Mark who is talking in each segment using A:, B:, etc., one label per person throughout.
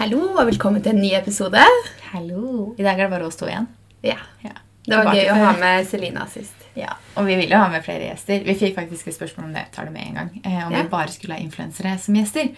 A: Hallo og velkommen til en ny episode.
B: Hallo. I dag er det bare oss to igjen.
A: Ja,
B: Ja.
A: Det var
B: Tilbake
A: gøy å ha med Selina sist.
B: Ja, Og vi ville ha med flere gjester. Vi fikk faktisk et spørsmål om det. tar det med en gang. Eh, om
A: Ja.
B: vi bare skulle ha influensere som gjester.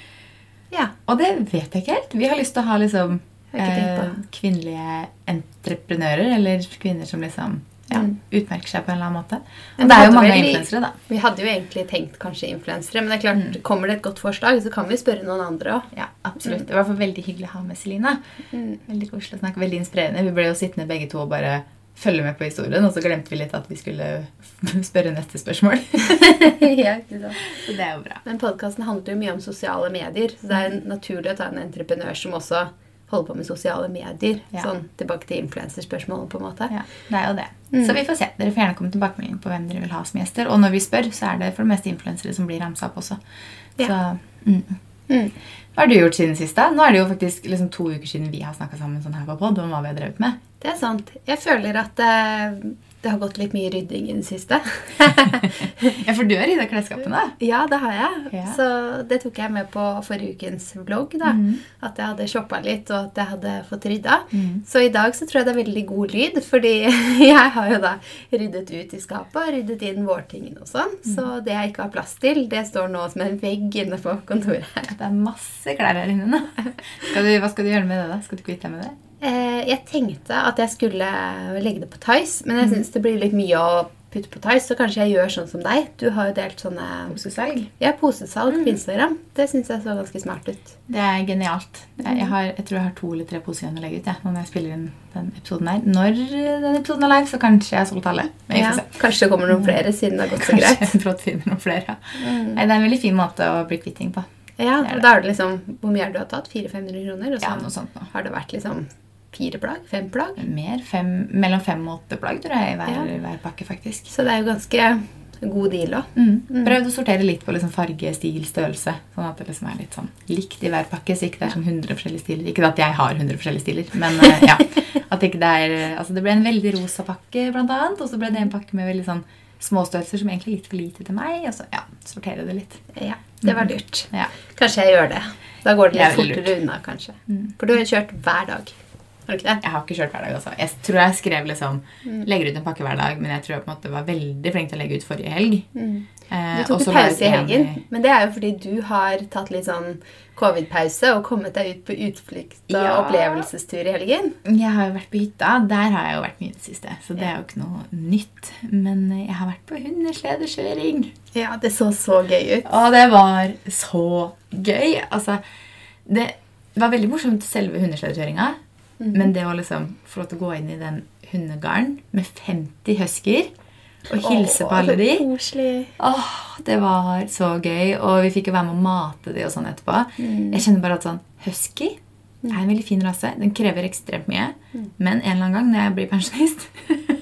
A: Ja,
B: Og det vet jeg ikke helt. Vi har lyst til å ha liksom eh, kvinnelige entreprenører, eller kvinner som liksom ja,
A: Mm.
B: utmerker seg på en eller annen måte.
A: Men
B: Og det er jo mange influensere, da.
A: Vi hadde jo egentlig tenkt kanskje influensere, men det er klart,
B: Mm.
A: kommer det et godt forslag, så kan vi spørre noen andre òg.
B: Ja, absolutt. Det var i hvert fall veldig hyggelig å ha med Selina.
A: Mm.
B: Veldig koselig å snakke. Veldig inspirerende. Vi ble jo sittende begge to og bare følge med på historien, og så glemte vi litt at vi skulle spørre neste spørsmål.
A: ja, ikke sant.
B: Så det er jo bra.
A: Men podkasten handler jo mye om sosiale medier, så det er naturlig å ta en entreprenør som også holder på med sosiale medier.
B: Ja.
A: Sånn tilbake til influenserspørsmålet, på en måte.
B: Ja, det er jo det.
A: Mm.
B: Så vi får se. Dere får gjerne komme tilbakemelding på hvem dere vil ha som gjester. Og når vi spør, så er det for det meste influensere som blir ramsa opp også.
A: Ja.
B: Så, mm.
A: Mm.
B: Hva har du gjort siden sist? da? Nå er det jo faktisk liksom to uker siden vi har snakka sammen sånn her på pod om hva vi har drevet med.
A: Det er sant. Jeg føler at eh, det har gått litt mye rydding i det siste.
B: Ja, For du har rydda klesskapene?
A: Ja, det har jeg.
B: Ja.
A: Så det tok jeg med på forrige ukens vlogg. da.
B: mm.
A: At jeg hadde shoppa litt, og at jeg hadde fått rydda.
B: Mm.
A: Så i dag så tror jeg det er veldig god lyd, fordi jeg har jo da ryddet ut i skapet og ryddet inn vårtingene og sånn.
B: Mm.
A: Så det jeg ikke har plass til, det står nå som en vegg inne på kontoret.
B: Det er masse klær her inne. nå. Skal du, hva skal du gjøre med det? da? Skal du kvitte deg med det?
A: Eh, jeg tenkte at jeg skulle legge det på Tice, men jeg
B: Mhm.
A: syns det blir litt mye å putte på Tice, så kanskje jeg gjør sånn som deg. Du har jo delt sånne
B: Posesalg?
A: ja, posesalg
B: mm.
A: på Instagram. Det syns jeg så ganske smart ut.
B: Det er genialt. Jeg, jeg, har, jeg tror jeg har to eller tre poser igjen å legge ut. Ja, når jeg spiller inn den episoden her. Når den episoden er live, så kanskje jeg har solgt alle.
A: Ja,
B: se.
A: kanskje det kommer noen flere, siden det har gått så
B: Kanskje
A: greit.
B: jeg brått finner noen flere. Nei, det er en veldig fin måte å bli kvitt ting på.
A: Ja, og
B: det.
A: da er det liksom Hvor mye er det du har tatt? 400-500 kroner? Og så
B: Ja,
A: har det vært liksom fire plagg? Fem plagg?
B: Mer, fem, mellom fem og åtte plagg tror jeg i hver,
A: Ja.
B: hver pakke, faktisk.
A: Så det er jo ganske god deal òg.
B: Mm. Prøvd å sortere litt på liksom farge, stil, størrelse. Sånn at det liksom er litt sånn likt i hver pakke. Så ikke det er sånn 100 forskjellige stiler. Ikke at jeg har 100 forskjellige stiler, men eh, ja. At ikke det er Altså det ble en veldig rosa pakke, blant annet. Og så ble det en pakke med veldig sånn små størrelser som egentlig er litt for lite til meg. Og så ja, sortere det litt.
A: Ja, det var lurt.
B: Ja.
A: Kanskje jeg gjør det. Da går det
B: Det
A: litt
B: veldig
A: fortere unna, kanskje.
B: Mm.
A: For du har kjørt hver dag. Har du ikke det?
B: Jeg har ikke kjørt hver dag. altså. Jeg tror jeg skrev liksom legger ut en pakke hver dag, men jeg tror jeg på en måte var veldig flink til å legge ut forrige helg.
A: Mm.
B: Eh,
A: Du tok
B: ut
A: pause i
B: en
A: helgen, men det er jo fordi du har tatt litt sånn covid-pause og kommet deg ut på utflukt og
B: Ja.
A: opplevelsestur i helgen.
B: Jeg har jo vært på hytta. Der har jeg jo vært mye i det siste. Så det er jo ikke noe nytt. Men jeg har vært på hundesledekjøring.
A: Ja, det så så gøy ut.
B: Og det var så gøy. Altså, det var veldig morsomt selve hundesledekjøringa. Men det å liksom få lov til å gå inn i den hundegarden med 50 husker og hilse på alle de. Åh, Det var så gøy. Og vi fikk jo være med å mate de og sånn etterpå.
A: Mm.
B: Jeg kjenner bare at sånn Husky er en veldig fin rase. Den krever ekstremt mye. Men en eller annen gang når jeg blir pensjonist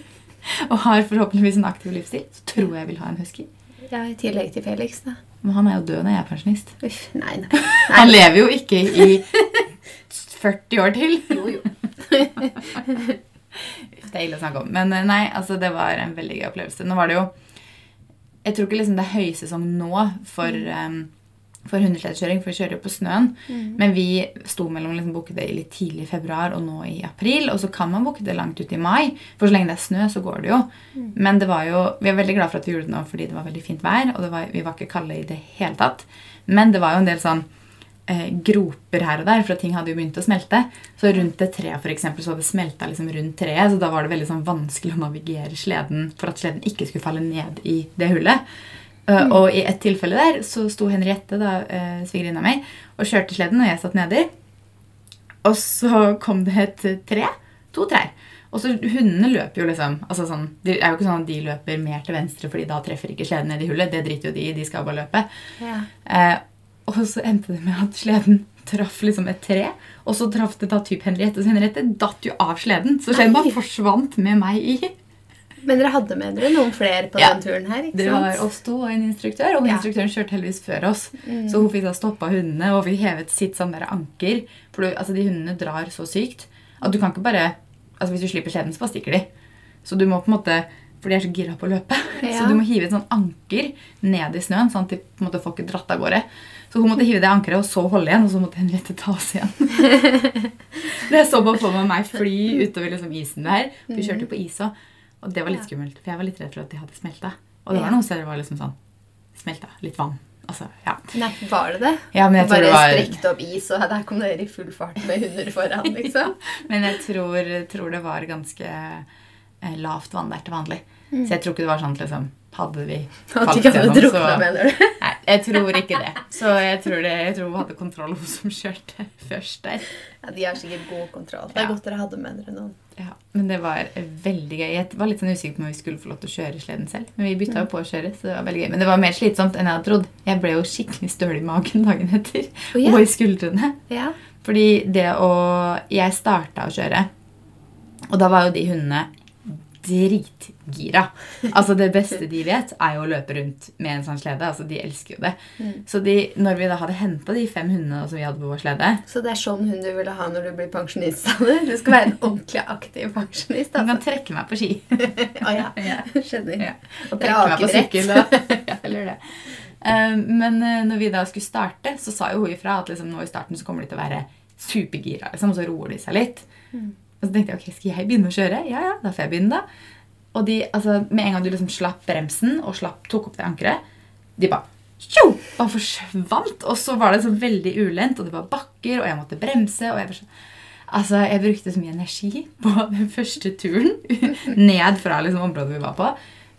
B: og har forhåpentligvis en aktiv livsstil, så tror jeg jeg vil ha en husky.
A: Ja, I tillegg til Felix, da.
B: Men han er jo død når jeg er pensjonist.
A: Uff, nei, nei.
B: Han lever jo ikke i 40 år til.
A: Jo, jo.
B: Det er ille å snakke om. Men eh, nei, altså det var en veldig gøy opplevelse. Nå var det jo Jeg tror ikke liksom det er høysesong nå for, um, for hundesledekjøring, for vi kjører jo på snøen. Men vi sto mellom liksom booke det litt tidlig i februar og nå i april. Og så kan man booke det langt ut i mai, for så lenge det er snø, så går det jo. Men det var jo, vi er veldig glad for at vi gjorde det nå fordi det var veldig fint vær, og det var, vi var ikke kalde i det hele tatt. Men det var jo en del sånn eh, groper her og der, for ting hadde jo begynt å smelte. Så rundt det treet for eksempel, så hadde det smelta liksom rundt treet, så da var det veldig sånn vanskelig å navigere sleden for at sleden ikke skulle falle ned i det hullet. Mm. Og i et tilfelle der så sto Henriette, da, uh, svigerinna mi, og kjørte sleden, og jeg satt nedi. Og så kom det et eh, tre. To trær. Og så Hundene løper jo liksom altså sånn, Det er jo ikke sånn at de løper mer til venstre, fordi da treffer ikke sleden ned i hullet. Det driter jo de i. De skal bare løpe.
A: Ja.
B: Eh, og så endte det med at sleden traff liksom et tre. Og så traff det da typ Henriette. Så Henriette datt jo av sleden. Så sleden bare forsvant med meg i.
A: Men dere hadde med dere noen flere på
B: Ja.
A: den turen her? ikke
B: Det
A: sant?
B: var oss to og en instruktør, og
A: Ja.
B: instruktøren kjørte heldigvis før oss. Så hun fikk da stoppa hundene og fikk hevet sitt sånn der anker. For du, altså, de hundene drar så sykt at du kan ikke bare altså Hvis du slipper sleden, så bare stikker de. Så du må på en måte For de er så gira på å løpe.
A: Ja.
B: Så du må hive et sånn anker ned i snøen, sånn at de på en måte får ikke dratt av gårde. Så hun måtte hive det ankeret og så holde igjen, og så måtte Henriette ta oss igjen. Det jeg så bare for meg meg fly utover liksom isen der. Vi
A: Mhm.
B: kjørte på is òg, og det var litt skummelt. For jeg var litt redd for at de hadde smelta. Og det var noen steder det var liksom sånn smelta. Litt vann. Altså, ja.
A: Nei, var det det?
B: ja men jeg tror
A: Bare
B: det var
A: strekte opp is, og der kom dere i full fart med hunder foran, liksom.
B: Men jeg tror, tror det var ganske lavt vann der til vanlig.
A: Mm.
B: Så jeg tror ikke det var sånn liksom Hadde vi falt gjennom,
A: du?
B: Nei, jeg tror ikke det. Så jeg tror, det, jeg tror vi hadde kontroll, hun som kjørte først der.
A: Ja, De har sikkert god kontroll. Det er
B: Ja.
A: godt dere hadde med dere noen.
B: Ja, Men det var veldig gøy. Jeg var litt sånn usikker på om vi skulle få lov til å kjøre sleden selv. Men vi bytta jo på å kjøre, så det var veldig gøy. Men det var mer slitsomt enn jeg hadde trodd. Jeg ble jo skikkelig støl i magen dagen etter.
A: Oh, yeah.
B: Og i skuldrene.
A: Yeah.
B: Fordi det å Jeg starta å kjøre, og da var jo de hundene dritgira. Altså Det beste de vet, er jo å løpe rundt med en sånn slede. Altså De elsker jo det.
A: Mm.
B: Så de, når vi da hadde henta de fem hundene som vi hadde på vår slede
A: Så det er sånn hund du ville ha når du blir pensjonist? sa du? Skal være en ordentlig aktiv pensjonist.
B: Du kan
A: Altså.
B: trekke meg på ski.
A: Å ja.
B: Ja.
A: Skjønner.
B: Ja. Og trekke meg på sykkel. Og, ja, eller det. Eh, Men eh, når vi da skulle starte, så sa jo hun ifra at liksom, nå i starten så kommer de til å være supergira. Liksom, og så roer de seg litt.
A: Mm.
B: Og så tenkte jeg ok, skal jeg begynne å kjøre? Ja, ja, da får jeg begynne, da. Og de, altså, med en gang du liksom slapp bremsen og slapp, tok opp det ankeret, de bare tjo, bare forsvant. Og så var det så veldig ulendt, og det var bakker, og jeg måtte bremse. og jeg så... Altså, Jeg brukte så mye energi på den første turen ned fra liksom, området vi var på,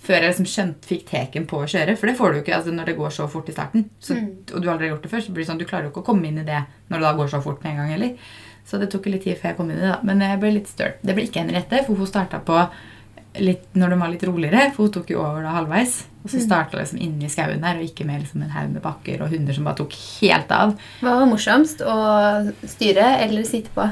B: før jeg liksom skjønt, fikk teken på å kjøre. For det får du ikke altså, når det går så fort i starten. Så, Og du har aldri gjort det før, så blir det sånn, du klarer jo ikke å komme inn i det når det da går så fort med en gang heller. Så det tok litt tid før jeg kom inn i det. da. Men jeg ble litt støl. Det ble ikke Henriette, for hun starta på litt, når de var litt roligere, for hun tok jo over da halvveis. Og så starta liksom inni skauen der, og ikke med liksom en haug med bakker og hunder som bare tok helt av.
A: Hva var morsomst? Å styre eller sitte på?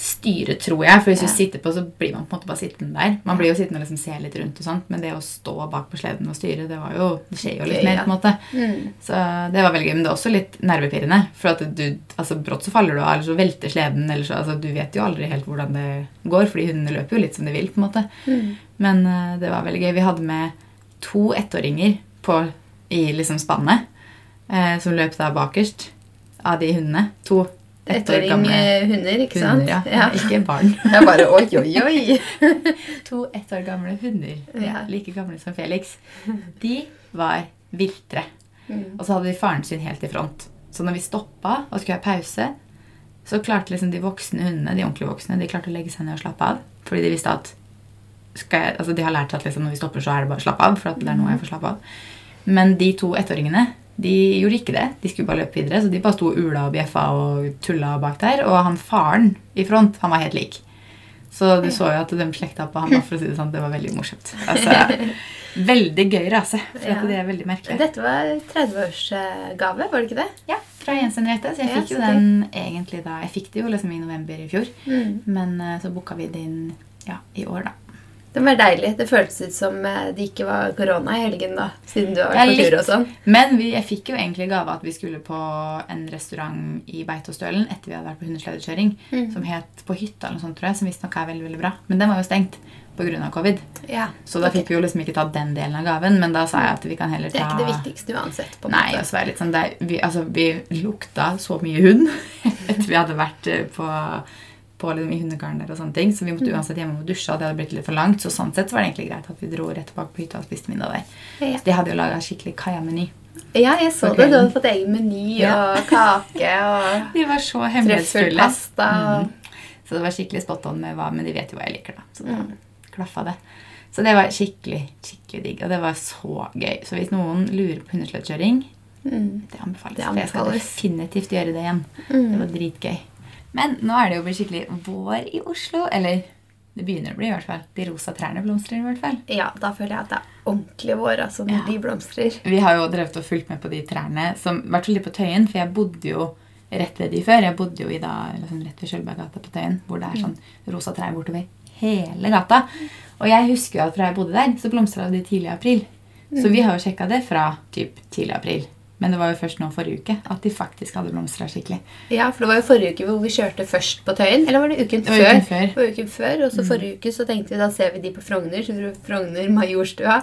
B: Styre, tror jeg. For hvis du sitter på, så blir man på en måte bare sittende der. Man blir jo sittende og liksom se litt rundt og sånt, men det å stå bak på sleden og styre, det var jo, det skjer jo litt mer, på en måte.
A: Mm.
B: Så det var veldig gøy, men det er også litt nervepirrende. For at du, altså brått så faller du av, eller så velter sleden, eller så, altså du vet jo aldri helt hvordan det går, fordi hundene løper jo litt som de vil, på en måte.
A: Mm.
B: Men uh, det var veldig gøy. Vi hadde med to ettåringer på, i liksom spannet, uh, som løp da bakerst av de hundene. To
A: Ettåring hunder, ikke sant?
B: hunder, ja. Ikke barn.
A: Jeg bare oi, oi, oi.
B: To ett år gamle hunder.
A: Ja.
B: Like gamle som Felix. De var viltre.
A: Mm.
B: Og så hadde de faren sin helt i front. Så når vi stoppa og skulle ha pause, så klarte liksom de voksne hundene de ordentlig voksne, de klarte å legge seg ned og slappe av. Fordi de visste at jeg, altså de har lært seg at liksom når vi stopper, så er det bare å slappe av. for det er noe jeg får slappe av. Men de to ettåringene de gjorde ikke det. De skulle bare løpe videre. Så de bare sto og ula og bjeffa og tulla bak der. Og han faren i front, han var helt lik. Så du så jo at de slekta på han. for å si Det sånn. Det var veldig morsomt. Altså, veldig gøy rase. For
A: Ja.
B: det er veldig merkelig.
A: Dette var 30-årsgave, var det ikke det?
B: Ja, fra Jens Henriette. Så jeg
A: Ja,
B: fikk jo
A: så
B: den egentlig da Jeg fikk det jo liksom i november i fjor.
A: Mm.
B: Men eh, så booka vi det inn ja, i år, da.
A: Det var deilig. Det føltes ut som eh, det ikke var korona i helgen, da. Siden du har vært på tur og sånn.
B: Men vi, jeg fikk jo egentlig gave at vi skulle på en restaurant i Beitostølen etter vi hadde vært på hundesledekjøring.
A: Mm.
B: Som het På hytta, eller noe sånt, tror jeg, som visstnok er veldig veldig bra. Men den var jo stengt pga. covid.
A: Ja.
B: Så da
A: okay.
B: fikk vi jo liksom ikke ta den delen av gaven. Men da sa jeg at vi kan heller ta Det
A: er ikke det viktigste uansett. på en
B: Nei,
A: måte.
B: Nei, så var litt sånn det, vi, altså, vi lukta så mye hund etter vi hadde vært eh, på, på liksom, i hundegarden og sånne ting. Så vi måtte uansett hjemme og dusje, og det hadde blitt litt for langt. Så sånn sett var det egentlig greit at vi dro rett tilbake på hytta og spiste middag der.
A: Ja.
B: Så de hadde jo laga skikkelig kaja-meny.
A: ja, jeg så det. Du hadde fått egen meny
B: Ja.
A: og kake og
B: De var så hemmelighetsfulle. Mm. Så det var skikkelig spot on med hva, men de vet jo hva jeg liker, da. Så da
A: Mm.
B: klaffa det. Så det var skikkelig, skikkelig digg. Og det var så gøy. Så hvis noen lurer på hundesledekjøring,
A: Mm.
B: det anbefales.
A: Det
B: For jeg skal
A: anbefales.
B: definitivt gjøre det igjen.
A: Mm.
B: Det var dritgøy. Men nå er det jo blitt skikkelig vår i Oslo. Eller det begynner å bli, i hvert fall. De rosa trærne blomstrer i hvert fall.
A: Ja, da føler jeg at det er ordentlig vår altså, når
B: Ja.
A: de blomstrer.
B: Vi har jo drevet og fulgt med på de trærne, som, i hvert fall de på Tøyen, for jeg bodde jo rett ved de før. Jeg bodde jo i da, liksom rett ved Skjølberggata på Tøyen, hvor det er sånn rosa trær bortover hele gata. Og jeg husker jo at fra jeg bodde der, så blomstra de tidlig i april. Så vi har jo sjekka det fra typ tidlig april Men det var jo først nå forrige uke at de faktisk hadde blomstra skikkelig.
A: Ja, for det var jo forrige uke hvor vi kjørte først på Tøyen. Eller var det uken
B: Det
A: før?
B: uken før. Mm.
A: Det var uken før, Og så forrige uke så tenkte vi da ser vi de på Frogner. Så Frogner Majorstua.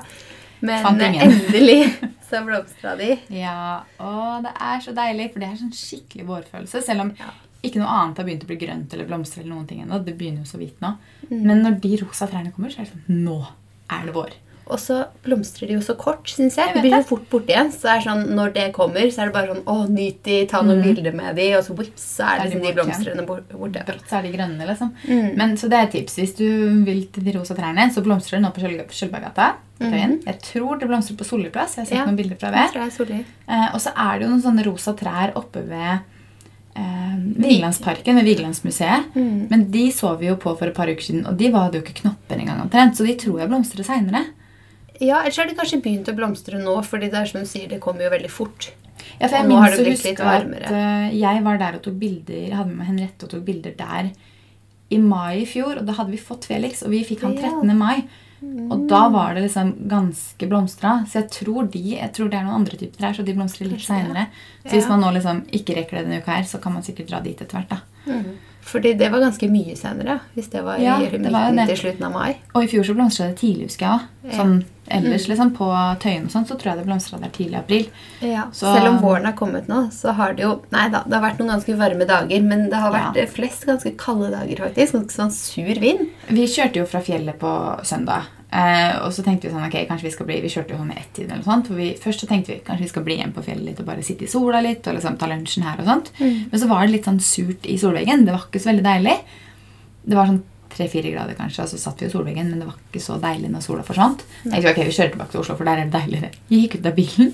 A: Men endelig så blomstra de.
B: Ja, og det er så deilig, for det er sånn skikkelig vårfølelse. Selv om
A: Ja.
B: ikke noe annet har begynt å bli grønt eller blomstre eller noen ting ennå. Det begynner jo så vidt nå.
A: Mm.
B: Men når de rosa trærne kommer, så er det sånn Nå er det vår.
A: Og så blomstrer de jo så kort, syns jeg.
B: Jeg
A: Det blir
B: jo
A: så fort borte igjen. Så sånn, når det kommer, så er det bare sånn Å, nyt de, ta noen bilder med de, og så vips, så er
B: det, de
A: liksom de blomstrene borte.
B: Brått så er de grønne, liksom.
A: Mm.
B: Men, så det er et tips. Hvis du vil til de rosa trærne, så blomstrer det nå på Skjølbergata. Mm. Jeg tror det blomstrer på Solli plass. Jeg har sett.
A: Ja.
B: noen bilder fra
A: solid.
B: Eh, og så er det jo noen sånne rosa trær oppe ved eh, Vigelandsparken, ved Vigelandsmuseet.
A: Mm.
B: Men de så vi jo på for et par uker siden, og de hadde jo ikke knopper engang omtrent. Så de tror jeg blomstrer seinere.
A: Ja, ellers har det kanskje begynt å blomstre nå, fordi det er som du sier, det kommer jo veldig fort.
B: Ja, for jeg minnes å huske at eh, jeg var der og tok bilder. Jeg hadde med meg Henriette og tok bilder der i mai i fjor. Og da hadde vi fått Felix, og vi fikk han
A: Ja.
B: 13. mai. Og da var det liksom ganske blomstra. Så jeg tror, de, jeg tror det er noen andre typer trær, så de blomstrer litt seinere. Så hvis man nå liksom ikke rekker det denne uka her, så kan man sikkert dra dit etter hvert. da.
A: Fordi det var ganske mye senere, hvis det var
B: Ja,
A: i
B: det var
A: midten til slutten av mai.
B: Og i fjor så blomstra det tidlig, husker jeg òg.
A: Ja.
B: ellers, ellers liksom på Tøyen og sånn, så tror jeg det blomstra der tidlig i april.
A: Ja,
B: Så-
A: Selv om våren har kommet nå, så har det jo Nei da, det har vært noen ganske varme dager, men det har vært
B: Ja.
A: flest ganske kalde dager, faktisk. Ganske sånn sur vind.
B: Vi kjørte jo fra fjellet på søndag. Eh, og så tenkte vi sånn, ok, kanskje vi skal bli, vi kjørte jo sånn i ett-tiden eller noe sånt. For vi, først så tenkte vi kanskje vi skal bli hjem på fjellet litt og bare sitte i sola litt og liksom ta lunsjen her og sånt. Men så var det litt sånn surt i solveggen. Det var ikke så veldig deilig. Det var sånn tre-fire grader kanskje, og så satt vi i solveggen, men det var ikke så deilig når sola forsvant. Jeg tenkte, ok, vi kjører tilbake til Oslo, for der er det deiligere. Vi gikk ut av bilen.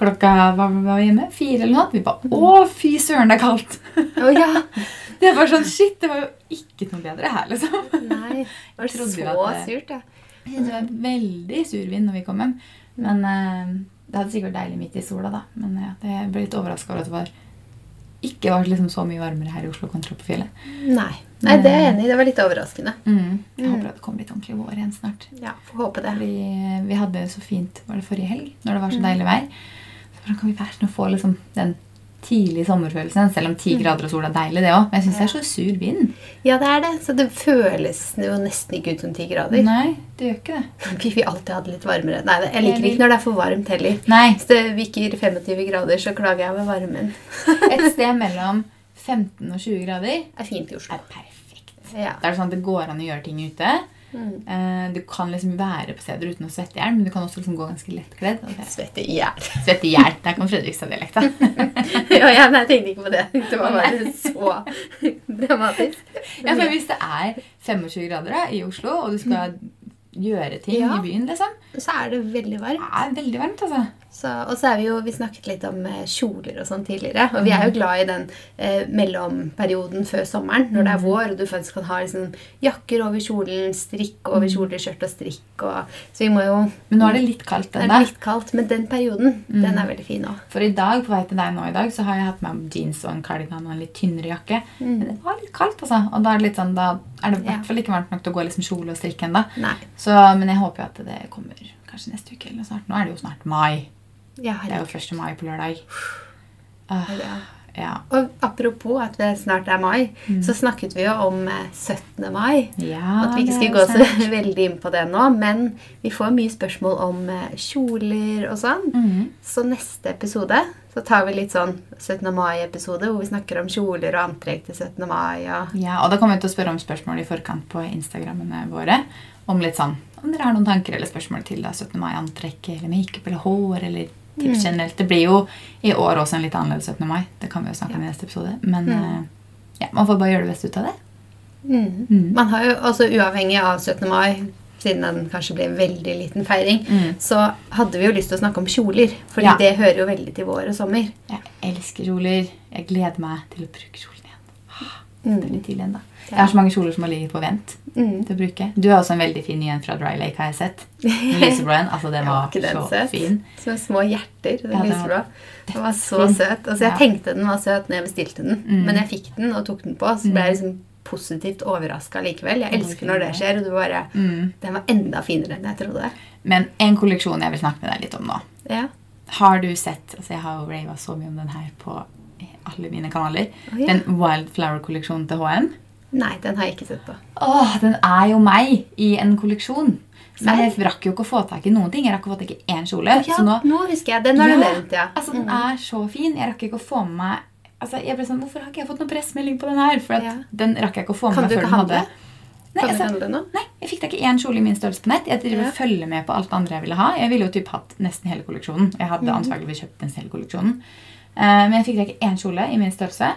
B: Klokka var vi var hjemme, fire eller noe. Vi bare, å fy søren, det er kaldt.
A: Oh, ja!
B: Det var sånn, shit, det var jo ikke noe bedre her, liksom.
A: Nei, det var så
B: det-
A: surt, ja.
B: Jeg syntes det var veldig sur vind når vi kom hjem. Men eh, det hadde sikkert vært deilig midt i sola, da. Men ja, det- jeg ble litt overraska over at det var, ikke var liksom så mye varmere her i Oslo kontra på fjellet.
A: Nei. Nei, det er jeg enig i. Det var litt overraskende.
B: Mm. Jeg håper at det kommer litt ordentlig vår igjen snart.
A: Ja, Får håpe det.
B: Fordi vi hadde det så fint var det forrige helg, når det var så deilig vær. Så kan vi være sånn og få liksom den tidlige sommerfølelsen? Selv om ti grader og sol er deilig, det òg. Men jeg syns det er så sur vind.
A: Ja, det er det. Så det føles jo nesten ikke ut som ti grader.
B: Nei, det gjør ikke det.
A: Vi vil alltid ha det litt varmere. Nei, jeg liker ikke når det er for varmt heller.
B: Nei.
A: Hvis det viker 25 grader, så klager jeg over varmen.
B: Et sted mellom 15 og 20 grader
A: er fint i Oslo.
B: er perfekt.
A: Ja.
B: Det er sånn at det går an å gjøre ting ute.
A: Mm.
B: Eh, Du kan liksom være på steder uten å svette i hjel, men du kan også liksom gå ganske lettkledd. det-
A: Svette i hjel.
B: Svette i hjel. Der kom Fredrikstad-dialekta.
A: ja, ja, nei, jeg tenkte ikke på det. Det var bare så dramatisk.
B: Ja, for hvis det er 25 grader da, i Oslo, og du skal gjøre ting
A: Ja.
B: i byen, liksom,
A: Så er det veldig varmt.
B: det er veldig varmt, altså.
A: Så, og så er vi jo, vi snakket litt om eh, kjoler og sånn tidligere. Og vi er jo glad i den eh, mellomperioden før sommeren, når det er vår, og du faktisk kan ha liksom, jakker over kjolen, strikk over kjoleskjørt og strikk. Og, så vi må jo
B: Men nå er det litt kaldt ennå.
A: litt kaldt, men den perioden, den er veldig fin òg.
B: For i dag, på vei til deg nå i dag, så har jeg hatt med jeans og en kardigan og en litt tynnere jakke. Men det var litt kaldt, altså. Og da er det litt sånn, da er det i hvert fall ikke varmt nok til å gå liksom kjole og strikk ennå. Men jeg håper jo at det kommer kanskje neste uke eller snart. Nå er det jo snart mai.
A: Ja,
B: Det er jo 1. mai på lørdag. Ah,
A: Ja. Og apropos at det snart er mai, så snakket vi jo om eh, 17. mai.
B: ja
A: At vi ikke
B: skulle
A: gå så veldig inn på det nå, men vi får mye spørsmål om eh, kjoler og sånn.
B: Mm.
A: Så neste episode så tar vi litt sånn 17. mai-episode hvor vi snakker om kjoler og antrekk til 17. mai. Og
B: Ja, og da kommer vi til å spørre om spørsmål i forkant på Instagrammene våre. Om litt sånn, om dere har noen tanker eller spørsmål til da, 17. mai-antrekk eller makeup eller hår eller
A: Mm.
B: generelt. Det blir jo i år også en litt annerledes 17. mai. Det kan vi jo snakke om i neste episode. Men
A: Mm.
B: eh, ja, man får bare gjøre det beste ut av det.
A: mm.
B: Mm.
A: Man har jo også uavhengig av 17. mai, siden den kanskje ble en veldig liten feiring,
B: Mm.
A: så hadde vi jo lyst til å snakke om kjoler. For
B: Ja.
A: det hører jo veldig til vår og sommer.
B: Jeg elsker kjoler. Jeg gleder meg til å bruke kjolen igjen. Ah. Det er litt tidlig ennå. Jeg har så mange kjoler som har ligget på vent
A: Mm.
B: til å bruke. Du har også en veldig fin en fra Dry Lake, har jeg sett. Lyseblå en. Altså, den var
A: den
B: så
A: søt?
B: fin.
A: Som små hjerter. Den
B: Ja,
A: lyseblå. Den var så søt. Altså, jeg
B: Ja.
A: tenkte den var søt når jeg bestilte den,
B: Mm.
A: men jeg fikk den og tok den på, så ble jeg liksom positivt overraska likevel. Jeg elsker når det
B: det.
A: skjer, og du bare
B: Mm.
A: Den var enda finere enn jeg trodde.
B: Men en kolleksjon jeg vil snakke med deg litt om nå,
A: Ja.
B: har du sett altså Jeg har jo rava så mye om den her på alle mine kanaler.
A: Oh, ja.
B: Den Wildflower-kolleksjonen til HM.
A: Nei, den har jeg ikke sett på.
B: Åh, den er jo meg i en kolleksjon. Men jeg rakk jo ikke å få tak i noen ting. Jeg rakk å få tak i én kjole.
A: Ja,
B: så nå,
A: nå husker jeg. Den har du
B: Ja,
A: nevnt, ja.
B: altså, den er så fin. Jeg rakk ikke å få med meg altså, jeg ble sånn, Hvorfor har ikke jeg fått noen pressmelding på den her? For
A: Ja.
B: den rakk jeg ikke å få med
A: Kan
B: meg
A: du
B: før
A: ikke
B: den
A: handle?
B: hadde Nei,
A: Kan du
B: altså,
A: handle nå?
B: nei, jeg fikk tak i én kjole i min størrelse på nett. Jeg driver
A: Ja.
B: følge med på alt det andre jeg ville ha. Jeg ville jo typ hatt nesten hele kolleksjonen. Jeg hadde
A: mm.
B: antageligvis kjøpt nesten hele kolleksjonen. Uh, men jeg fikk tak i én kjole i min størrelse.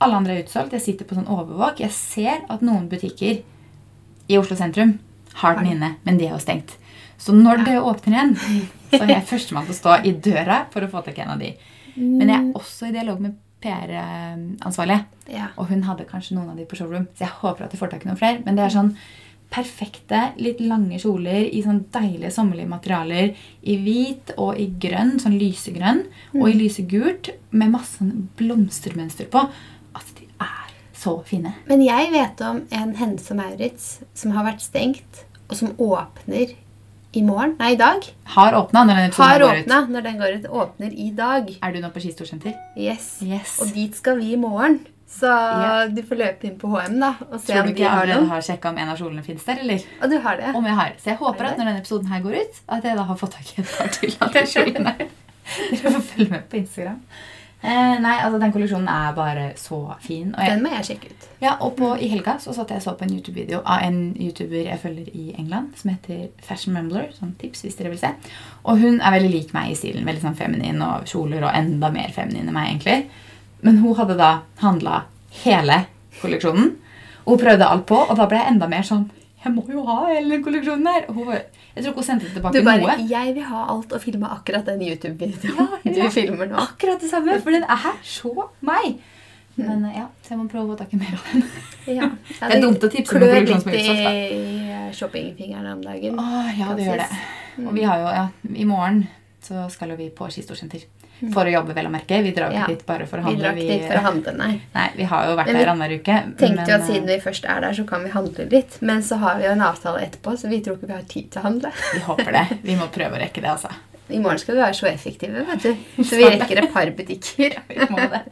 B: Alle andre er utsolgt. Jeg sitter på sånn overvåk. Jeg ser at noen butikker i Oslo sentrum har den inne, men de er jo stengt. Så når det åpner igjen, så er jeg førstemann til å stå i døra for å få tak i en av de. Men jeg er også i dialog med PR-ansvarlig.
A: Ja.
B: Og hun hadde kanskje noen av de på showroom, så jeg håper at de får tak i noen flere. Men det er sånn perfekte, litt lange kjoler i sånn deilige sommerlige materialer. I hvit og i grønn, sånn lysegrønn, og i lysegult med masse sånn blomstermønster på. Så fine.
A: Men jeg vet om en Hense Maurits som har vært stengt, og som åpner i morgen. Nei, i dag.
B: Har åpna når
A: når den går ut. Åpner i dag.
B: Er du nå på Ski Storsenter?
A: Yes.
B: Yes.
A: Og dit skal vi i morgen. Så
B: yeah.
A: du får løpe inn på HM da, og se
B: Tror
A: om
B: du ikke jeg allerede har sjekka om en av kjolene fins der, eller?
A: Og du har det?
B: Om jeg har. Så jeg håper
A: Er
B: at når denne episoden her går ut, at jeg da har fått tak i et par til av de kjolene. Dere får følge med på Instagram. Eh, nei, altså Den kolleksjonen er bare så fin. Jeg,
A: Den må jeg sjekke ut.
B: ja, og på, i helga så satt jeg så på en YouTube-video av en YouTuber jeg følger i England, som heter Fashion Mumbler. Sånn tips hvis dere vil se. Og hun er veldig lik meg i stilen. Veldig sånn feminin og kjoler og enda mer feminin enn meg, egentlig. Men hun hadde da handla hele kolleksjonen. Og hun prøvde alt på, og da ble jeg enda mer sånn Jeg må jo ha hele kolleksjonen her. Og hun, var- jeg tror ikke hun sendte tilbake
A: bare
B: noe.
A: 'Jeg vil ha alt og filme akkurat den YouTube-videoen
B: Ja,
A: du filmer nå'.
B: Akkurat det samme, for den er så meg. Men eh, ja, så jeg må prøve å få tak i mer av den.
A: Ja.
B: Det er dumt å tipse om en
A: klør litt i shoppingfingrene om dagen.
B: Åh, ja, det gjør det. Og vi har jo, ja, I morgen så skal jo vi på Ski Storsenter. For å jobbe, vel å merke. Vi drar jo
A: Ja.
B: ikke dit bare for å handle.
A: Vi
B: drar
A: ikke dit for å handle, nei.
B: Nei, vi har jo vært
A: Men
B: der annenhver uke.
A: Tenkte jo at siden vi først er der, så kan vi handle litt. Men så har vi jo en avtale etterpå, så vi tror ikke vi har tid til å handle.
B: eh, Vi håper det. Vi må prøve å rekke det, altså.
A: I morgen skal vi være så effektive, vet du. Så vi rekker et par butikker.
B: Vi må det.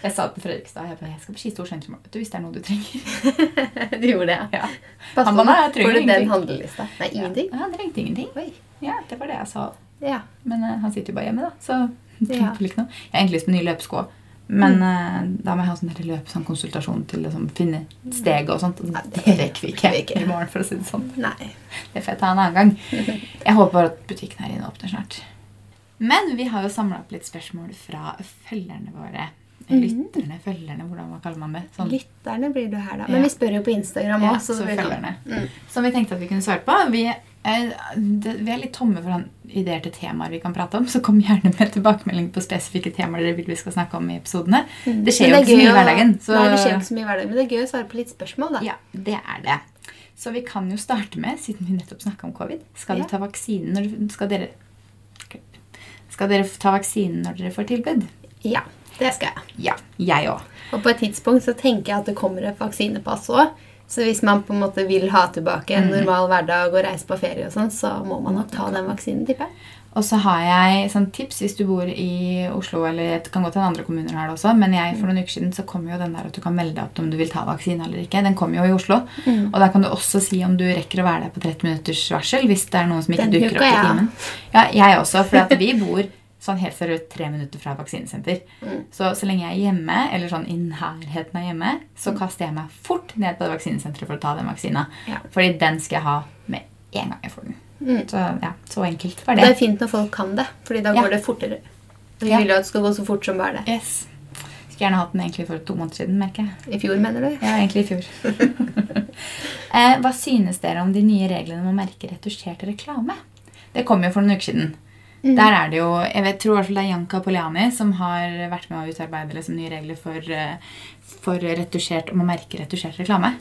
B: Jeg sa til Fredrikstad jeg, bare, jeg skal på Ski. Vet du, hvis det er noe du trenger.
A: Du gjorde det, ja.
B: Ja.
A: Pass
B: Han
A: på, får du den
B: ingenting».
A: handlelista? Nei, ingenting?
B: Ja, han trengte ingenting.
A: Oi.
B: Ja, det var det jeg sa.
A: Ja.
B: Men uh, han sitter jo bare hjemme, da. Så
A: Ja.
B: noe. Jeg har egentlig lyst på nye løpesko. Men eh, da må jeg ha sånn løp, sånn konsultasjon til å liksom, finne steg og sånt. Og
A: Ja,
B: det,
A: det
B: rekker vi ikke,
A: ikke.
B: i morgen, for å si det sånn.
A: Nei.
B: Det får jeg ta en annen gang. Jeg håper at butikken her inne åpner snart. Men vi har jo samla opp litt spørsmål fra følgerne våre.
A: Mhm.
B: Lytterne, følgerne, hvordan hva kaller man det? Sånn,
A: Lytterne blir du her, da.
B: Ja.
A: Men vi spør jo på Instagram
B: ja, så
A: så
B: følgerne.
A: Mm.
B: Som vi tenkte at vi kunne svare på. Vi vi er litt tomme for ideer til temaer vi kan prate om, så kom gjerne med tilbakemelding på spesifikke temaer dere vil vi skal snakke om i episodene. Det skjer
A: det
B: jo ikke så mye i hverdagen. Så,
A: Nei, det skjer ikke så mye i hverdagen, men det er gøy å svare på litt spørsmål, da.
B: Ja, det er det. Så vi kan jo starte med, siden vi nettopp snakka om covid Skal
A: Ja.
B: du ta vaksinen når du, skal dere Skal dere ta vaksinen når dere får tilbud?
A: Ja, det skal jeg.
B: Ja, jeg også.
A: Og på et tidspunkt så tenker jeg at det kommer et vaksinepass òg. Så hvis man på en måte vil ha tilbake en normal hverdag og reise på ferie, og sånn, så må man nok ta den vaksinen, tipper jeg.
B: Og så har jeg sånn tips hvis du bor i Oslo, eller det kan godt hende andre kommuner har det også, men jeg, for noen uker siden så kom jo den der at du kan melde deg opp om du vil ta vaksine eller ikke. Den kom jo i Oslo.
A: Mm.
B: Og der kan du også si om du rekker å være der på 30 minutters varsel hvis det er noen som ikke
A: Den
B: dukker opp i timen. Ja, jeg også, for at vi bor sånn helt seriøst tre minutter fra vaksinesenter.
A: Mm.
B: Så så lenge jeg er hjemme, eller sånn i nærheten av hjemme, så kaster jeg meg fort ned på det vaksinesenteret for å ta den vaksina.
A: Mm. Ja.
B: Fordi den skal jeg ha med en gang jeg får den.
A: Mm.
B: Så ja, så enkelt var
A: Det
B: det.
A: er fint når folk kan det, fordi da
B: Ja.
A: går det fortere. Vi vil jo at det skal gå så fort som bare det.
B: Yes. Skulle gjerne hatt den egentlig for to måneder siden, merker jeg.
A: I fjor, mener du?
B: Ja, egentlig i fjor. eh, hva synes dere om de nye reglene om å merke retusjert reklame? Det kom jo for noen uker siden. Der er det jo, jeg vet, tror i hvert fall det er Janka Poliani som har vært med å utarbeide liksom, nye regler for, eh, for retusjert, om å merke retusjert reklame.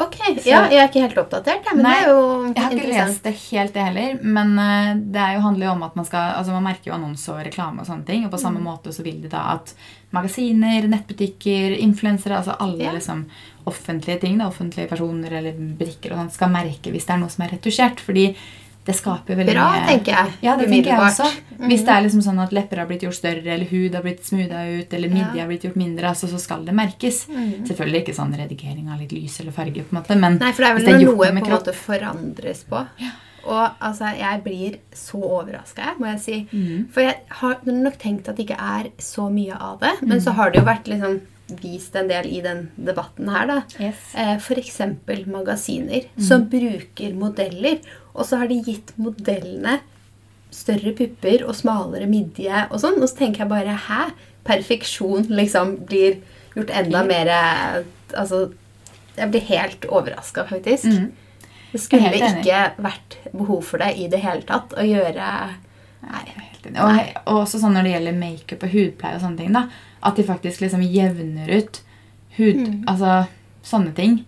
A: Ok, ja, Jeg er ikke helt oppdatert, men
B: Nei,
A: det er jo
B: Jeg har ikke lest det helt, det heller. Men eh, det jo, handler jo om at man skal altså Man merker jo annonse og reklame og sånne ting. Og på
A: Mm.
B: samme måte så vil de da at magasiner, nettbutikker, influensere, altså alle
A: Ja.
B: liksom offentlige ting, da, offentlige personer eller butikker og sånt, skal merke hvis det er noe som er retusjert. Fordi det skaper veldig
A: Bra,
B: mye
A: tenker jeg.
B: Ja, det tenker jeg også. Hvis det er liksom sånn at lepper har blitt gjort større, eller hud har blitt smootha ut, eller midje
A: Ja.
B: har blitt gjort mindre, altså, så skal det merkes. Selvfølgelig ikke sånn redigering av litt lys eller farge, på en måte, men
A: Nei, for det er vel det
B: er
A: noe på en måte forandres på. Og altså, jeg blir så overraska, må jeg si.
B: Mm.
A: For jeg har nok tenkt at det ikke er så mye av det. Men
B: Mm.
A: så har det jo vært liksom vist en del i den debatten her, da.
B: Yes.
A: Eh, F.eks. magasiner
B: Mm.
A: som bruker modeller. Og så har de gitt modellene større pupper og smalere midje og sånn. Og så tenker jeg bare hæ? Perfeksjon liksom blir gjort enda mer eh, Altså, jeg blir helt overraska, faktisk.
B: Mm.
A: Det skulle ikke vært behov for det i det hele tatt. Å gjøre
B: Nei, og også sånn når det gjelder makeup og hudpleie og sånne ting, da. At de faktisk liksom jevner ut hud
A: Mm.
B: Altså sånne ting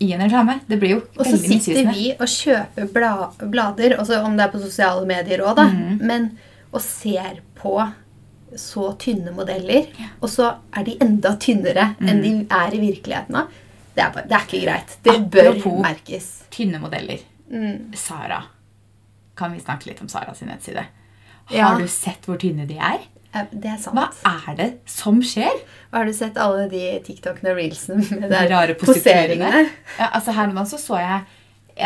B: i en reklame. Det blir jo
A: Og så sitter vi og kjøper bla blader, også om det er på sosiale medier òg, da,
B: mm.
A: men og ser på så tynne modeller, og så er de enda tynnere enn de er i virkeligheten. Det er, bare, det er ikke greit. Det bør
B: Apropos-
A: merkes.
B: Tynne modeller.
A: Mm.
B: Sara. Kan vi snakke litt om Sara sin nettside? Har
A: Ja.
B: du sett hvor tynne de er?
A: Eh, Det er sant.
B: Hva er det som skjer?
A: Har du sett alle de TikTokene og reelsene med
B: De rare
A: poseringene?
B: poseringene. Ja, altså her om dagen så, så jeg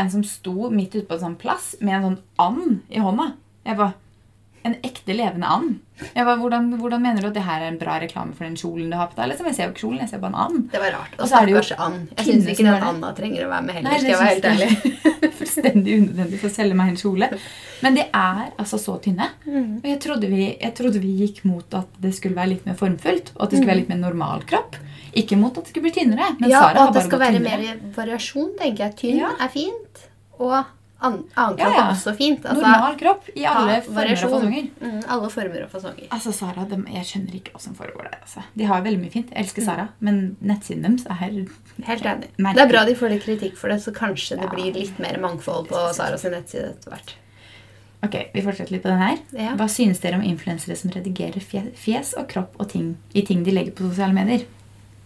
B: en som sto midt ute på en sånn plass med en sånn and i hånda. Jeg bare, En ekte levende and. Bare, hvordan, hvordan mener du at det her er en bra reklame for den kjolen du har på deg? Liksom, jeg ser jo ikke kjolen, jeg ser bare en and.
A: Det var rart.
B: Og så er det jo
A: and. Jeg syns ikke den
B: det.
A: anda trenger å være med heller,
B: Nei,
A: skal jeg være helt ærlig.
B: fullstendig unødvendig for å selge meg en kjole. Men de er altså så tynne.
A: Mm.
B: Og jeg trodde, vi, jeg trodde vi gikk mot at det skulle være litt mer formfullt, og at det skulle være litt mer normal kropp. Ikke mot at det skulle bli tynnere. Men
A: ja,
B: Sara
A: og at det skal være
B: tynnere.
A: mer variasjon, tenker jeg. Tynn
B: Ja.
A: er fint, og an annen kropp
B: ja.
A: er også fint. Altså,
B: Normal kropp i alle former og fasonger.
A: Mm, alle former og fasonger.
B: Altså, Sara, de, Jeg skjønner ikke hva som foregår der. altså. De har veldig mye fint. Jeg elsker Sara, men nettsiden deres er
A: Helt enig.
B: Merkelig.
A: Det er bra de får litt kritikk for det, så kanskje det blir litt mer mangfold på Sara sin nettside etter hvert.
B: Ok, Vi fortsetter litt på den her.
A: Ja.
B: Hva synes dere om influensere som redigerer fjes og kropp og ting i ting de legger på sosiale medier?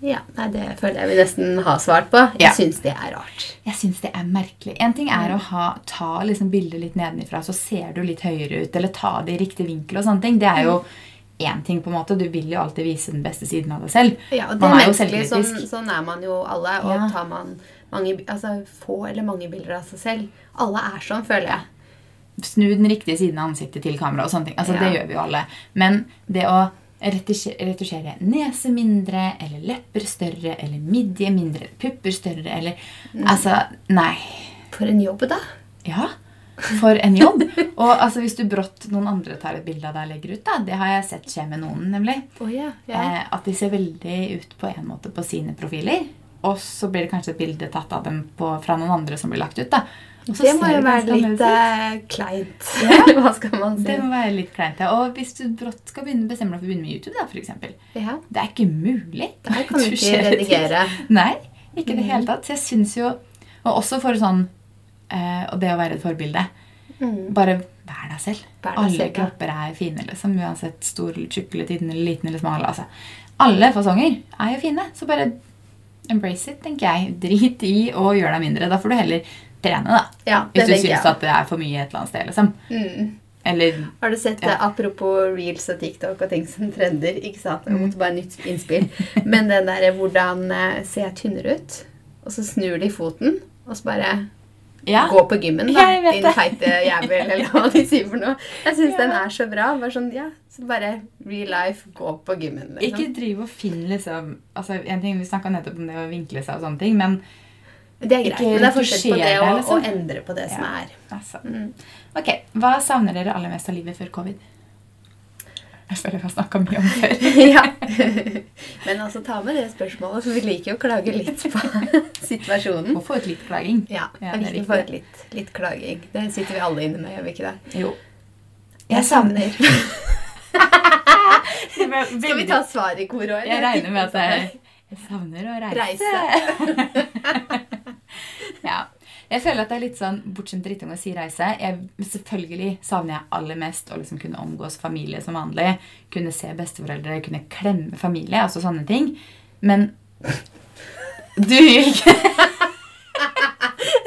A: Ja, nei, Det føler jeg vi nesten har svart på. Jeg
B: Ja.
A: syns det er rart.
B: Jeg syns det er merkelig. En ting er å ha, ta liksom bildet litt nedenifra, så ser du litt høyere ut, eller ta det i riktig vinkel og sånne ting. Det er jo én ting, på en måte. Du vil jo alltid vise den beste siden av deg selv.
A: Ja, og det
B: Man
A: er
B: er jo
A: selvkritisk. Sånn,
B: selvkritisk.
A: sånn er man jo alle. Og
B: Ja.
A: tar man mange, altså, få eller mange bilder av seg selv Alle er sånn, føler jeg.
B: Snu den riktige siden av ansiktet til kamera og sånne ting. Altså,
A: Ja.
B: Det gjør vi jo alle. Men det å retusjere nese mindre, eller lepper større, eller midje mindre, pupper større, eller Altså, nei.
A: For en jobb, da.
B: Ja, for en jobb. Og altså, hvis du brått noen andre tar et bilde av deg og legger ut, da, det har jeg sett skje med noen, nemlig.
A: oh, ja. ja.
B: Eh, at de ser veldig ut på en måte på sine profiler. Og så blir det kanskje et bilde tatt av dem på, fra noen andre som blir lagt ut. da.
A: Det må jo være litt eh, kleint.
B: Ja.
A: Hva skal man si?
B: Det må være litt kleint. ja. Og hvis du brått skal begynne, bestemme deg for å begynne med YouTube, da, eksempel.
A: Ja.
B: Det er ikke mulig.
A: Der kan du ikke redigere.
B: Nei, ikke i det hele tatt. Så jeg syns jo Og også for sånn eh, Og det å være et forbilde.
A: Mm.
B: Bare vær deg selv.
A: Vær deg
B: Alle
A: selv,
B: kropper er fine, liksom. Uansett stor eller tjukk eller liten eller smal. Altså. Alle fasonger er jo fine. Så bare embrace it, tenker jeg. Drit i å gjøre deg mindre. Da får du heller trene, da.
A: Ja, det
B: Hvis du syns at det er for mye et eller annet sted. liksom.
A: Mm.
B: Eller
A: Har du sett
B: Ja.
A: det, apropos reels og TikTok og ting som trender? ikke sant?
B: Mm.
A: Jeg måtte bare nytt innspill. Men den der hvordan eh, ser jeg tynnere ut? Og så snur de foten, og så bare
B: Ja.
A: Gå på gymmen, da. Din feite jævel, eller hva de sier for noe. Jeg syns den er så bra. Bare sånn, ja, så bare real life, gå på gymmen. Liksom.
B: Ikke driv og finn liksom altså en ting, Vi snakka nettopp om det å vinkle seg og sånne ting, men
A: Det er greit. Men det er forskjell på det og,
B: liksom.
A: å endre på det som er.
B: altså
A: Mm.
B: Ok, Hva savner dere aller mest av livet før covid? Jeg føler vi har snakka mye om det før.
A: ja. Men altså, ta med det spørsmålet, for vi liker jo å klage litt på situasjonen.
B: Må få ut litt klaging.
A: Ja,
B: Ja,
A: det
B: det
A: er viktig å få ut litt, litt klaging. Det sitter vi alle inne med, gjør vi ikke det?
B: Jo.
A: Jeg savner Skal vi ta svar i kor òg?
B: Jeg regner med at jeg, jeg savner å reise.
A: Reise.
B: Ja. Jeg føler at det er litt sånn bortskjemt drittunge å si reise. Jeg, selvfølgelig savner jeg aller mest å liksom kunne omgås familie som vanlig. Kunne se besteforeldre, kunne klemme familie, altså sånne ting. Men du ikke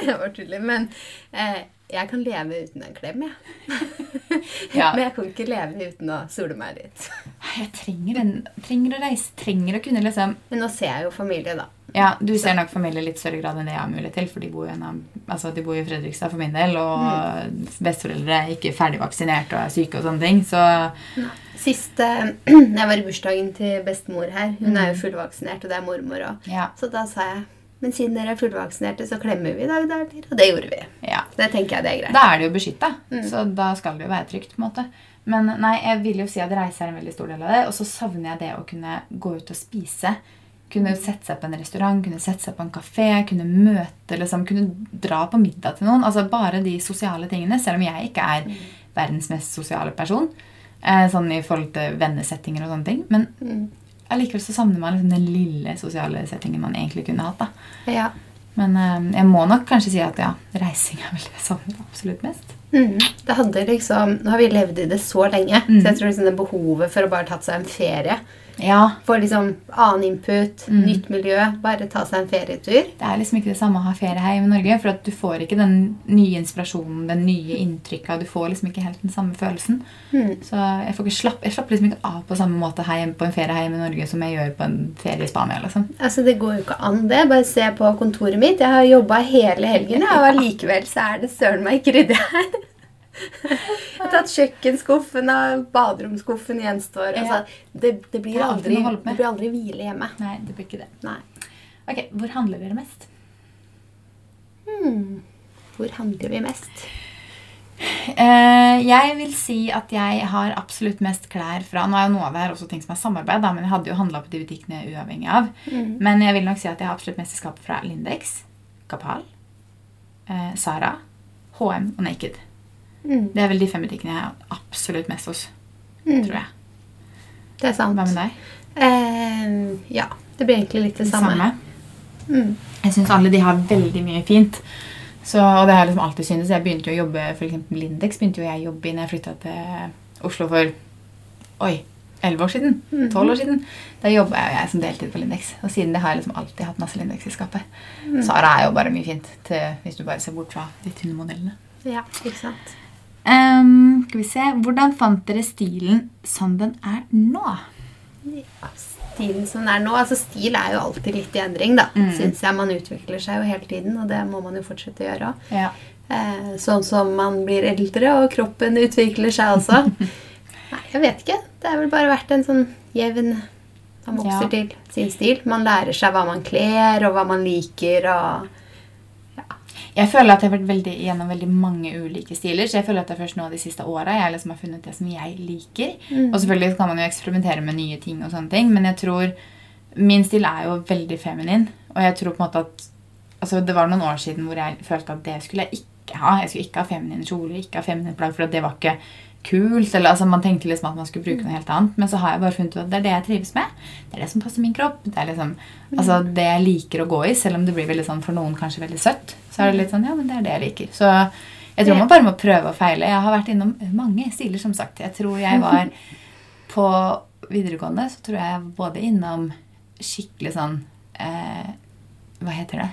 A: det var tullig, Men eh, jeg kan leve uten en klem, jeg.
B: Ja.
A: Men jeg kan ikke leve uten å sole meg litt.
B: Jeg trenger, en, trenger å reise, trenger å kunne liksom
A: Men nå ser jeg jo familie, da.
B: Ja, Du ser nok familie litt større grad enn det jeg har mulighet til, for de bor jo, en av- altså, de bor i Fredrikstad for min del, og besteforeldre er ikke ferdig vaksinert og er syke og sånne ting, så
A: Sist eh, jeg var i bursdagen til bestemor her, hun er jo fullvaksinert, og det er mormor òg,
B: ja.
A: så da sa jeg men siden dere er fullvaksinerte, så klemmer vi i dag, dager. Og det gjorde vi.
B: ja.
A: Det tenker jeg det er greit.
B: Da er det jo beskytta, så da skal det jo være trygt. på en måte. Men nei, jeg vil jo si at reise er en veldig stor del av det. Og så savner jeg det å kunne gå ut og spise. Kunne sette seg på en restaurant, kunne sette seg på en kafé, kunne møte, liksom, kunne dra på middag til noen. Altså Bare de sosiale tingene, selv om jeg ikke er verdens mest sosiale person. Eh, sånn i forhold til vennesettinger og sånne ting. Men
A: Mm.
B: allikevel så savner man liksom den lille sosiale settingen man egentlig kunne hatt. da.
A: Ja.
B: Men eh, jeg må nok kanskje si at ja, reising er vel det jeg savner absolutt mest.
A: Mm. Det hadde liksom, Nå har vi levd i det så lenge,
B: Mm.
A: så jeg tror liksom det behovet for å bare tatt seg en ferie
B: Ja,
A: Få liksom annen input,
B: Mm.
A: nytt miljø, bare ta seg en ferietur.
B: Det er liksom ikke det samme å ha ferie her i Norge, for at du får ikke den nye inspirasjonen, den nye inntrykka. Du får liksom ikke helt den samme følelsen.
A: Mm.
B: Så jeg, får slapp, jeg slapper liksom ikke av på samme måte hjemme på en ferie her hjemme i Norge som jeg gjør på en ferie i Spania. liksom.
A: Altså, Det går jo ikke an, det. Bare se på kontoret mitt. Jeg har jobba hele helgen, og allikevel så er det søren meg ikke ryddig her. Jeg har tatt kjøkkenskuffen og baderomsskuffen gjenstår.
B: Ja.
A: Altså, det, det, blir aldri, det blir aldri hvile hjemme.
B: Nei, det blir ikke det.
A: Nei.
B: Ok, Hvor handler dere mest?
A: Hmm. Hvor handler vi mest?
B: Uh, jeg vil si at jeg har absolutt mest klær fra Nå er jo noe av det her også ting som er samarbeid, da, men jeg hadde jo handla på de butikkene uavhengig av.
A: Mm.
B: Men jeg vil nok si at jeg har absolutt mest i skapet fra Lindex, Kapal, uh, Sara, HM og Naked.
A: Mm.
B: Det er vel de fem butikkene jeg har absolutt mest hos.
A: Mm.
B: tror jeg.
A: Det er sant.
B: Hva med deg?
A: Eh, ja. Det blir egentlig litt det samme. Mm.
B: Jeg syns alle de har veldig mye fint. Så, og det har jeg liksom alltid syntes. Jeg begynte jo å jobbe for eksempel Lindex begynte jo jeg å jobbe i når jeg flytta til Oslo for oi, 11 år siden. 12 år siden. Da jobba jeg, jeg som deltid på Lindex. Og siden det har jeg liksom alltid hatt masse Lindex i skapet. Sara er jo bare mye fint, til, hvis du bare ser bort fra de tynne modellene.
A: Ja, ikke sant.
B: Ehm, skal vi se Hvordan fant dere stilen som den er nå?
A: Ja, stilen som den er nå. Altså, stil er jo alltid litt i endring, da.
B: Mm.
A: Syns jeg. Man utvikler seg jo hele tiden, og det må man jo fortsette å gjøre.
B: Ja.
A: Eh, sånn som man blir eldre, og kroppen utvikler seg også. Nei, jeg vet ikke. Det har vel bare vært en sånn jevn Man vokser
B: Ja.
A: til sin stil. Man lærer seg hva man kler, og hva man liker, og
B: Jeg føler at jeg har vært veldig, gjennom veldig mange ulike stiler. Så jeg føler at det er først nå de siste åra jeg liksom har funnet det som jeg liker.
A: Mm.
B: Og selvfølgelig kan man jo eksperimentere med nye ting, og sånne ting, men jeg tror min stil er jo veldig feminin. Og jeg tror på en måte at altså Det var noen år siden hvor jeg følte at det skulle jeg ikke ha. Jeg skulle ikke ha feminine kjoler, ikke ha feminine plagg, for det var ikke kult. eller altså Man tenkte liksom at man skulle bruke noe helt annet. Men så har jeg bare funnet ut at det er det jeg trives med. Det er det som passer min kropp. Det er liksom altså det jeg liker å gå i, selv om det blir veldig sånn for noen kanskje veldig søtt. Så er det litt sånn, ja, men det er det jeg liker. Så jeg tror man bare må prøve og feile. Jeg har vært innom mange stiler, som sagt. Jeg tror jeg var på videregående, så tror jeg jeg både innom skikkelig sånn eh, Hva heter det?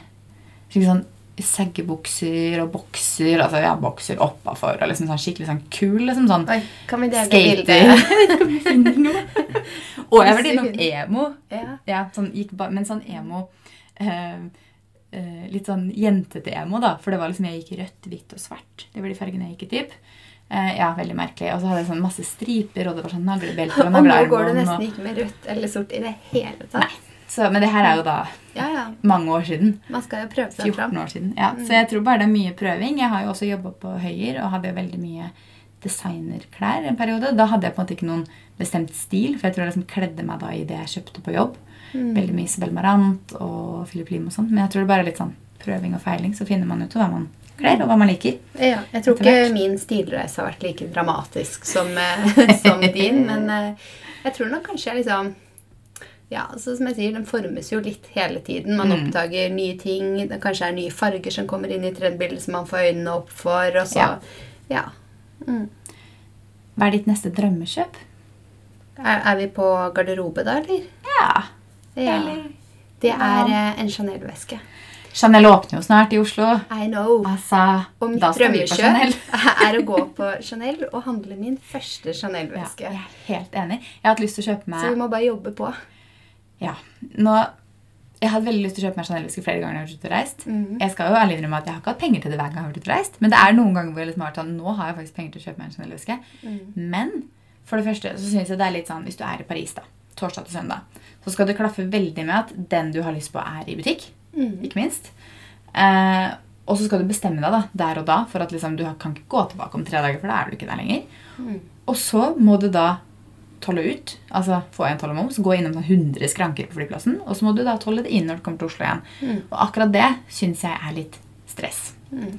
B: Skikkelig sånn seggebukser og bokser. Altså ja, bokser oppafor og liksom sånn skikkelig sånn kul. liksom sånn
A: Oi, kan vi dele
B: Skater. Og jeg var innom emo.
A: Ja.
B: Ja, sånn, ba men sånn emo eh, eh, Litt sånn jentete emo, da. For det var liksom jeg gikk i rødt, hvitt og svart. Det var de fargene jeg gikk i, typ. Eh, ja, veldig merkelig. Og så hadde jeg sånn masse striper, og det var sånn naglebelter og
A: Og nå går det nesten
B: Og...
A: ikke med rødt eller sort i det hele tatt.
B: Så, men det her er jo da
A: Ja, ja.
B: mange år siden.
A: Man skal jo prøve seg
B: 14
A: fram.
B: år siden. Ja, Så jeg tror bare det er mye prøving. Jeg har jo også jobba på Høyer og hadde jo veldig mye designerklær en periode. Da hadde jeg på en måte ikke noen bestemt stil, for jeg tror jeg liksom kledde meg da i det jeg kjøpte på jobb. Veldig mye Isabel Marant og Philip Lim og sånn. Men jeg tror det bare er litt sånn prøving og feiling, så finner man ut hva man kler, og hva man liker.
A: Ja, jeg tror ikke min stilreise har vært like dramatisk som, eh, som din, men eh, jeg tror nok kanskje jeg liksom ja, altså som jeg sier, Den formes jo litt hele tiden. Man
B: Mm.
A: oppdager nye ting. Det kanskje er nye farger som kommer inn i trendbildet som man får øynene opp for. Og så,
B: Ja.
A: ja. Mm.
B: Hva er ditt neste drømmekjøp?
A: Er, er vi på garderobe da, eller?
B: Ja.
A: Ja.
B: Eller
A: Det er ja. en Chanel-veske.
B: Chanel åpner jo snart i Oslo.
A: I know.
B: Altså,
A: Og mitt drømmekjøp er å gå på Chanel og handle min første Chanel-veske.
B: jeg er helt enig. Jeg har hatt lyst til å kjøpe meg
A: Så vi må bare jobbe på.
B: Ja. Nå, jeg hadde veldig lyst til å kjøpe meg Chanel-veske flere ganger jeg har vært ute og reist.
A: Mm.
B: Jeg skal jo ærlig innrømme at jeg har ikke hatt penger til det hver gang jeg har vært ute og reist. Men det er noen ganger hvor jeg liksom har vært sånn, nå har jeg faktisk penger til å kjøpe meg en Chanel-veske.
A: Mm.
B: Men for det første så synes jeg det er litt sånn, hvis du er i Paris da, torsdag til søndag, så skal det klaffe veldig med at den du har lyst på er i butikk,
A: Mm.
B: ikke minst. Eh, og så skal du bestemme deg da, der og da, for at liksom, du kan ikke gå tilbake om tre dager, for da er du ikke der lenger.
A: Mm.
B: Og så må du da tolle ut, altså få en toll og moms, gå innom sånn 100 skranker på flyplassen, og så må du da tolle det inn når du kommer til Oslo igjen.
A: Mm.
B: Og akkurat det synes jeg er litt stress.
A: Mm.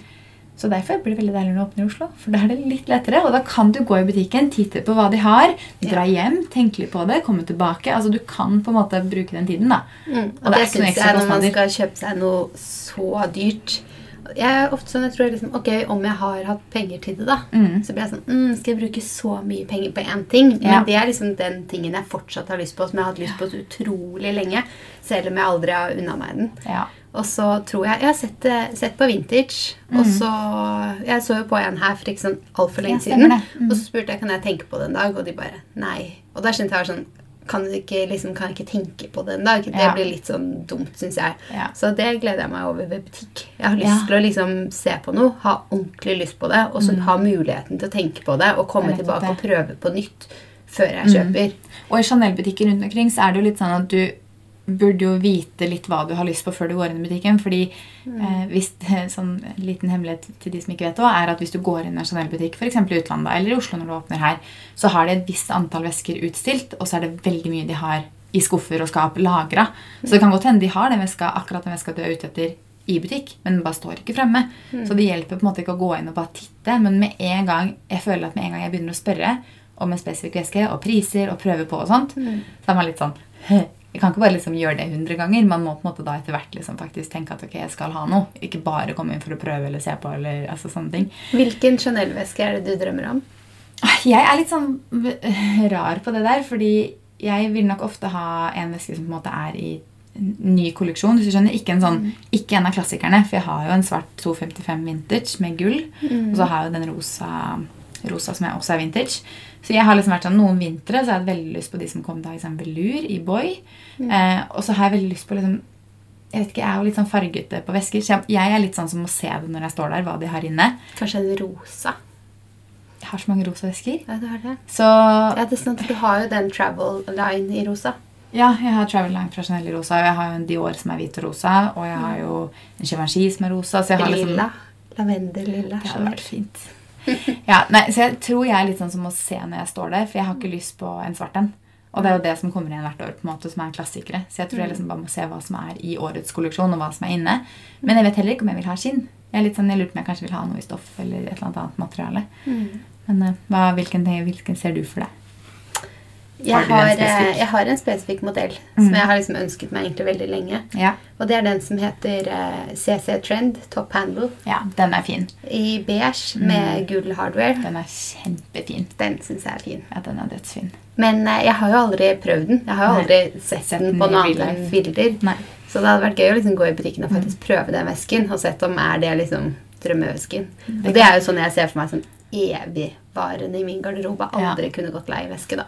B: Så derfor blir det veldig deilig når du åpner i Oslo, for da er det litt lettere, og da kan du gå i butikken, titte på hva de har, dra hjem, tenke litt på det, komme tilbake. Altså du kan på en måte bruke den tiden da.
A: Mm.
B: Og
A: Og
B: det
A: det syns jeg når man skal kjøpe seg noe så dyrt. Jeg er ofte sånn, jeg tror liksom, ok, Om jeg har hatt penger til det, da,
B: Mm.
A: så blir jeg sånn mm, Skal jeg bruke så mye penger på én ting? Men
B: Ja.
A: det er liksom den tingen jeg fortsatt har lyst på, som jeg har hatt lyst på så utrolig lenge. Selv om jeg aldri har unna meg den.
B: Ja.
A: Og så tror jeg Jeg har sett, sett på vintage. Og så Jeg så jo på en her for ikke sånn altfor lenge siden.
B: Mm.
A: Og så spurte jeg kan jeg tenke på det en dag, og de bare nei. Og da kjente jeg sånn kan ikke, liksom, kan jeg ikke tenke på det en dag? Det
B: Ja.
A: blir litt sånn dumt, syns jeg.
B: Ja.
A: Så det gleder jeg meg over ved butikk. Jeg har lyst
B: Ja.
A: til å liksom se på noe, ha ordentlig lyst på det, og så ha muligheten til å tenke på det, og komme
B: Mm. Det
A: tilbake og prøve på nytt før jeg
B: Mm.
A: kjøper.
B: Og i Chanel-butikker rundt omkring så er det jo litt sånn at du burde jo vite litt hva du har lyst på før du går inn i butikken. Fordi eh, hvis, sånn liten hemmelighet til de som ikke vet det, er at hvis du går inn i en Chanel-butikk, f.eks. i utlandet eller i Oslo når du åpner her, så har de et visst antall vesker utstilt, og så er det veldig mye de har i skuffer og skap lagra. Så det kan godt hende de har den veska, akkurat den veska du er ute etter i butikk, men den bare står ikke fremme. Så det hjelper på en måte ikke å gå inn og bare titte, men med en gang jeg føler at med en gang jeg begynner å spørre om en spesifikk veske og priser og prøve på og sånt, så er man litt sånn Jeg kan ikke bare liksom gjøre det 100 ganger. Man må på en måte da etter hvert liksom faktisk tenke at ok, jeg skal ha noe. Ikke bare komme inn for å prøve eller se på eller altså sånne ting.
A: Hvilken Chanel-veske er det du drømmer om?
B: Jeg er litt sånn rar på det der, fordi jeg vil nok ofte ha en veske som på en måte er i ny kolleksjon. hvis du skjønner. Ikke en, sånn, ikke en av klassikerne, for jeg har jo en svart 255 vintage med gull. Og så har jeg jo den rosa, rosa som jeg også er vintage. Så jeg har liksom vært sånn, Noen vintre så har jeg hatt veldig lyst på de som kom da i sånn velur i Boy. Eh, og så har jeg veldig lyst på liksom jeg vet ikke, jeg er jo litt sånn fargete på vesker, så jeg, jeg er litt sånn som må se det når jeg står der, hva de har inne.
A: Kanskje en rosa?
B: Jeg har så mange rosa vesker.
A: Ja, du har det.
B: Så
A: Ja, det er sant, for Du har jo den travel line i rosa.
B: Ja, jeg har Travel Line fra Chanel i rosa. og Jeg har jo en Dior som er hvit og rosa. Og jeg har jo en Givenchy som er rosa. Så jeg har liksom,
A: Lilla. Lavendel-lilla.
B: Det hadde vært fint. Ja, nei, så jeg tror jeg er litt sånn som må se når jeg står der, for jeg har ikke lyst på en svart en. Og det er jo det som kommer igjen hvert år, på en måte, som er klassikere. Så jeg tror jeg liksom bare må se hva som er i årets kolleksjon, og hva som er inne. Men jeg vet heller ikke om jeg vil ha skinn. Jeg er litt sånn, jeg lurer på om jeg kanskje vil ha noe i stoff eller et eller annet annet materiale.
A: Mm.
B: Men eh, hva, hvilken, hvilken ser du for deg?
A: Jeg
B: Har
A: eh, jeg har en spesifikk modell
B: Mm.
A: som jeg har liksom ønsket meg egentlig veldig lenge.
B: Ja,
A: Og det er den som heter eh, CC Trend Top Handle
B: ja den er fin.
A: i beige
B: Mm.
A: med gull hardware.
B: Den er kjempefin.
A: Den syns jeg er fin.
B: Ja, den er dødsfin.
A: Men eh, jeg har jo aldri prøvd den. Jeg har jo aldri sett,
B: Sett
A: den på noen andre bilder.
B: Nei.
A: Så det hadde vært gøy å liksom gå i butikken og faktisk prøve den vesken og sett om er det liksom drømmevesken. Og det er jo sånn jeg ser for meg sånn evigvarende i min garderobe.
B: Ja.
A: Aldri kunne gått lei veske, da.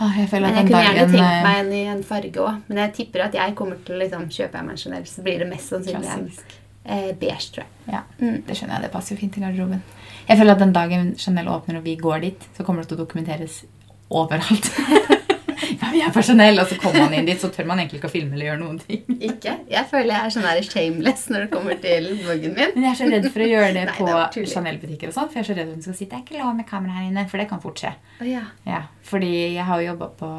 B: Åh, jeg føler at
A: jeg
B: den
A: kunne gjerne tenkt
B: eh,
A: meg en i en farge òg. Men jeg tipper at jeg kommer til å liksom, kjøpe meg en Chanel, så blir det mest sannsynlig en eh, beige, tror jeg.
B: Ja,
A: Mm.
B: det skjønner jeg. Det passer jo fint i garderoben. Jeg føler at den dagen Chanel åpner og vi går dit, så kommer det til å dokumenteres overalt. vi er personell, og så kommer man inn dit, så tør man egentlig ikke å filme eller gjøre noen ting.
A: Ikke? Jeg føler jeg er sånn her shameless når det kommer til vloggen min.
B: Men jeg er så redd for å gjøre det
A: Nei,
B: på. Chanel-butikker og sånn, for jeg er så redd hun skal si det er ikke lov med kamera her inne, for det kan fort skje.
A: Oh, ja.
B: Ja, fordi jeg har jo jobbet på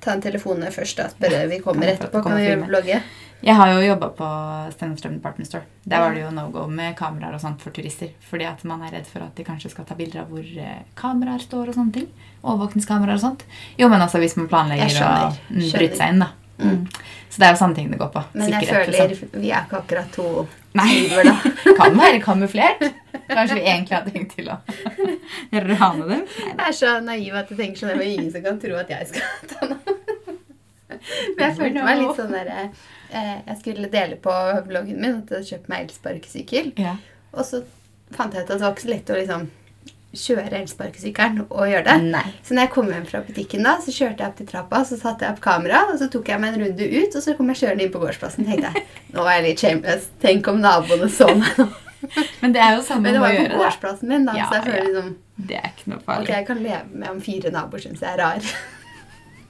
A: Ta en telefon først, da. Spørre. Vi kommer etterpå.
B: kan
A: vi gjøre vlogge?
B: Jeg har jo jobbet på Stenstrøm Department Store. Der var det jo no-go med kameraer og sånt for turister. Fordi at man er redd for at de kanskje skal ta bilder av hvor eh, kameraer står og sånne ting. Overvåkningskameraer og sånt. Jo, men altså hvis man planlegger å mm, bryte seg inn, da. Mm. Så det er jo sånne ting det går på.
A: Men jeg føler
B: liksom.
A: vi er ikke akkurat to tyver, da.
B: Kan være kamuflert. Kanskje vi egentlig har tenkt til å rane dem.
A: Jeg er så naiv at jeg tenker sånn Det er ingen som kan tro at jeg skal ta noe. Men jeg følte meg litt sånn derre eh, jeg skulle dele på vloggen min at jeg hadde kjøpt meg elsparkesykkel.
B: Ja.
A: Og så fant jeg ut at det var ikke så lett å liksom kjøre elsparkesykkelen og gjøre det.
B: Nei.
A: Så når jeg kom hjem fra butikken, da, så kjørte jeg opp til trappa, så satte jeg opp kamera, og så tok jeg meg en runde ut, og så kom jeg kjørende inn på gårdsplassen. tenkte jeg, nå var jeg litt shameless. Tenk om naboene så meg nå.
B: Men det er jo samme
A: Men det var jo på
B: gjøre
A: gårdsplassen min, da,
B: Ja,
A: så jeg føler
B: ja.
A: liksom
B: Det er ikke noe
A: Ok, jeg kan leve med om fire naboer syns jeg er rar.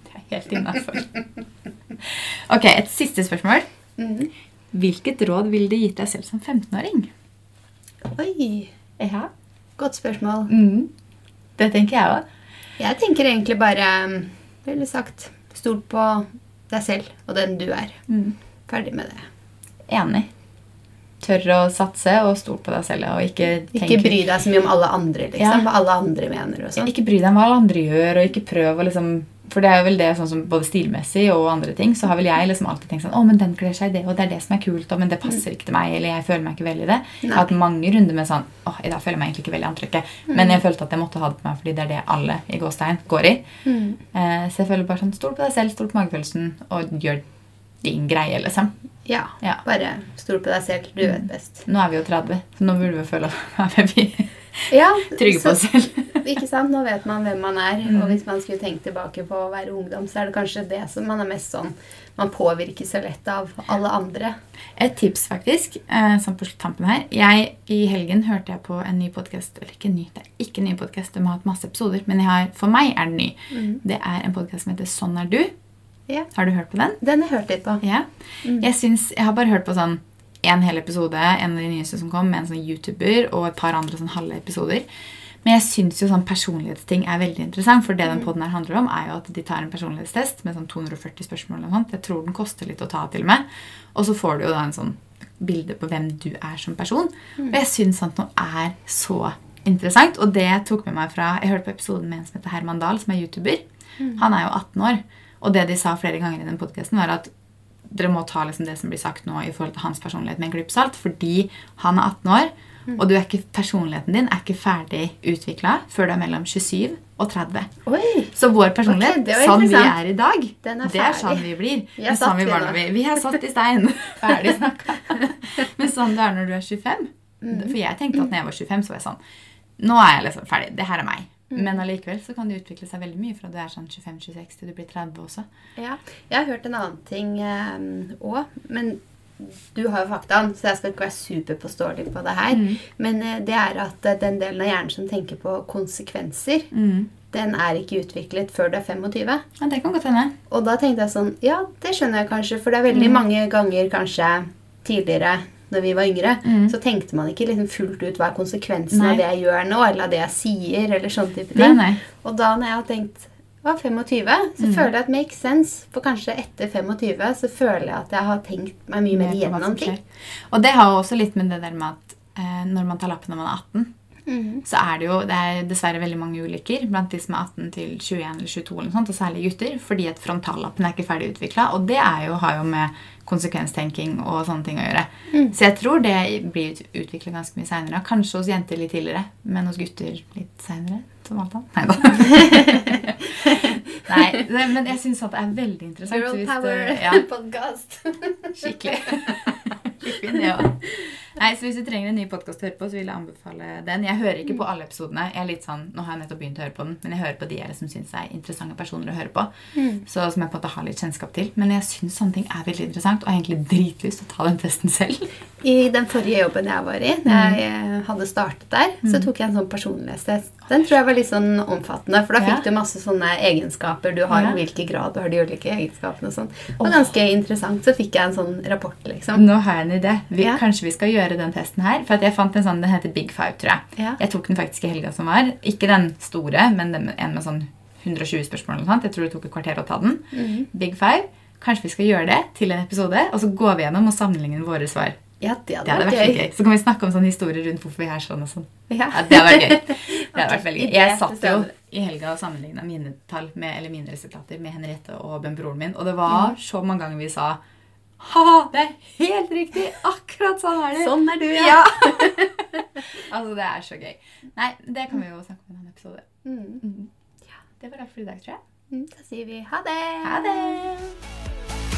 B: Det er helt innafor. Ok, et siste spørsmål.
A: Mhm.
B: Hvilket råd ville du gitt deg selv som 15-åring?
A: Oi,
B: Ja.
A: godt spørsmål.
B: Mm. Det tenker jeg òg.
A: Jeg tenker egentlig bare Veldig sagt stol på deg selv og den du er.
B: Mm.
A: Ferdig med det.
B: Enig. Tør å satse og stol på deg selv. Og ikke,
A: Ikke bry deg så mye om alle andre,
B: Ja.
A: liksom. Hva alle andre mener og sånn.
B: Ikke bry deg om hva alle andre gjør, og ikke prøv å liksom For det er jo vel det sånn som både stilmessig og andre ting, så har vel jeg liksom alltid tenkt sånn Å, men den kler seg i det, og det er det som er kult, og men det passer ikke til meg, eller jeg føler meg ikke vel i det. Jeg har hatt mange runder med sånn Å, i dag føler jeg meg egentlig ikke vel i antrekket. Men jeg følte at jeg måtte ha det på meg fordi det er det alle i gåstein går i.
A: Mm.
B: Eh, så jeg føler bare sånn Stol på deg selv, stol på magefølelsen, og gjør din greie, liksom.
A: Ja,
B: Ja.
A: bare stol på deg selv. Du vet best.
B: Nå er vi jo 30, så nå burde vi føle er
A: Ja,
B: trygge på oss selv.
A: Ikke sant? Nå vet man hvem man er.
B: Mm.
A: Og hvis man skulle tenkt tilbake på å være ungdom, så er det kanskje det som man er mest sånn Man påvirker så lett av alle andre.
B: Et tips, faktisk, eh, sånn på tampen her. Jeg, I helgen hørte jeg på en ny podkast. Eller ikke ny, det er ikke en ny podkast. De har hatt masse episoder. Men har, for meg er den ny. Det er en podkast som heter Sånn er du.
A: Ja.
B: Har du hørt på den?
A: Den har jeg hørt litt på.
B: Ja. Jeg, syns, jeg har bare hørt på sånn en hel episode, en av de nyeste som kom, med en sånn YouTuber og et par andre sånn halve episoder. Men jeg syns jo sånn personlighetsting er veldig interessant. For det den podden her handler om, er jo at de tar en personlighetstest med sånn 240 spørsmål. og sånt. Jeg tror den koster litt å ta til med. Og så får du jo da en sånn bilde på hvem du er som person. Og jeg syns sånt noe er så interessant. Og det jeg tok med meg fra Jeg hørte på episoden med en som heter Herman Dahl, som er YouTuber. Han er jo 18 år. Og det de sa flere ganger i den podkasten, var at dere må ta liksom det som blir sagt nå i forhold til hans personlighet med en klype salt, fordi han er 18 år, og du er ikke, personligheten din er ikke ferdig utvikla før du er mellom 27 og 30.
A: Oi!
B: Så vår personlighet,
A: okay,
B: sånn vi er i dag,
A: Den er
B: det er sånn vi blir.
A: Vi er
B: sånn vi,
A: vi,
B: vi er satt i stein. Ferdig snakka. Men sånn det er når du er 25
A: Mm.
B: For jeg tenkte at når jeg var 25, så var jeg sånn Nå er jeg liksom ferdig. Det her er meg.
A: Mm.
B: Men allikevel så kan det utvikle seg veldig mye fra du er sånn 25-26 til du blir 30 også.
A: Ja. Jeg har hørt en annen ting òg, men du har jo faktaen, så jeg skal ikke være superpåståelig på det her.
B: Mm.
A: Men eh, det er at eh, den delen av hjernen som tenker på konsekvenser,
B: Mm.
A: den er ikke utviklet før du er 25.
B: Ja, det kan godt hende.
A: Og da tenkte jeg sånn Ja, det skjønner jeg kanskje, for det er veldig
B: Mm.
A: mange ganger kanskje tidligere når vi var yngre,
B: Mm.
A: så tenkte man ikke liksom fullt ut hva er konsekvensen
B: Nei.
A: av det jeg gjør nå, eller av det jeg sier, eller sånne type ting.
B: nei.
A: Og da når jeg har tenkt var 25, så
B: Mm.
A: føler jeg at makes sense. For kanskje etter 25 så føler jeg at jeg har tenkt meg mye mer igjennom ting.
B: Og det har jo også litt med det der med at eh, når man tar lappen når man er 18,
A: Mm.
B: så er det jo det er dessverre veldig mange ulykker blant de som er 18 til 21 eller 22, eller sånt, og særlig gutter, fordi at frontallappen er ikke ferdig utvikla. Og det er jo, har jo med konsekvenstenking og sånne ting å gjøre.
A: Mm.
B: Så jeg tror det blir utvikla ganske mye seinere. Kanskje hos jenter litt tidligere, men hos gutter litt seinere. Som alt annet. Nei da. Nei, det, men jeg syns at det er veldig interessant.
A: Girl power
B: du- ja,
A: podcast.
B: Skikkelig. Skikkelig, ja. Nei, så Hvis du trenger en ny podkast å høre på, så vil jeg anbefale den. Jeg hører ikke på alle episodene. Jeg er litt sånn, Nå har jeg nettopp begynt å høre på den, men jeg hører på de jeg liksom syns er interessante personer å høre på. Så Som jeg på en måte har litt kjennskap til. Men jeg syns sånne ting er veldig interessant, og jeg har egentlig dritlyst til å ta den testen selv.
A: I den forrige jobben jeg var i, da jeg eh, hadde startet der, så
B: Mm.
A: tok jeg en sånn personlighetstest. Den tror jeg var litt sånn omfattende, for da
B: Ja.
A: fikk du masse sånne egenskaper du har,
B: Ja.
A: hvilken grad du har de ulike egenskapene og sånn. Og ganske interessant. Så fikk jeg en sånn rapport, liksom.
B: Nå har jeg en idé. Vi,
A: Ja.
B: Kanskje vi skal gjøre den testen her. For at jeg fant en sånn, Den heter Big Five, tror jeg.
A: Ja.
B: Jeg tok den faktisk i helga som var. Ikke den store, men den en med sånn 120 spørsmål. eller noe. Jeg tror det tok et kvarter å ta den.
A: Mhm.
B: Big Five. Kanskje vi skal gjøre det til en episode, og så går vi gjennom og sammenligner våre svar.
A: Ja, det
B: Det
A: hadde
B: hadde
A: vært
B: vært
A: gøy.
B: gøy. Så kan vi snakke om sånne historier rundt hvorfor vi er sånn og sånn.
A: Ja.
B: Ja, det hadde vært gøy. Det hadde vært veldig gøy. Jeg satt jo i helga og sammenligna mine tall med, eller mine resultater med Henriette og Ben broren min, og det var så mange ganger vi sa Ha, det er helt riktig! Akkurat sånn er det!
A: Sånn er du, ja.
B: Ja. altså, det er så gøy. Nei, det kan vi jo snakke om i en annen episode.
A: Mm.
B: Det var alt for i dag, tror jeg.
A: Mm, Da sier vi ha det.
B: Ha det!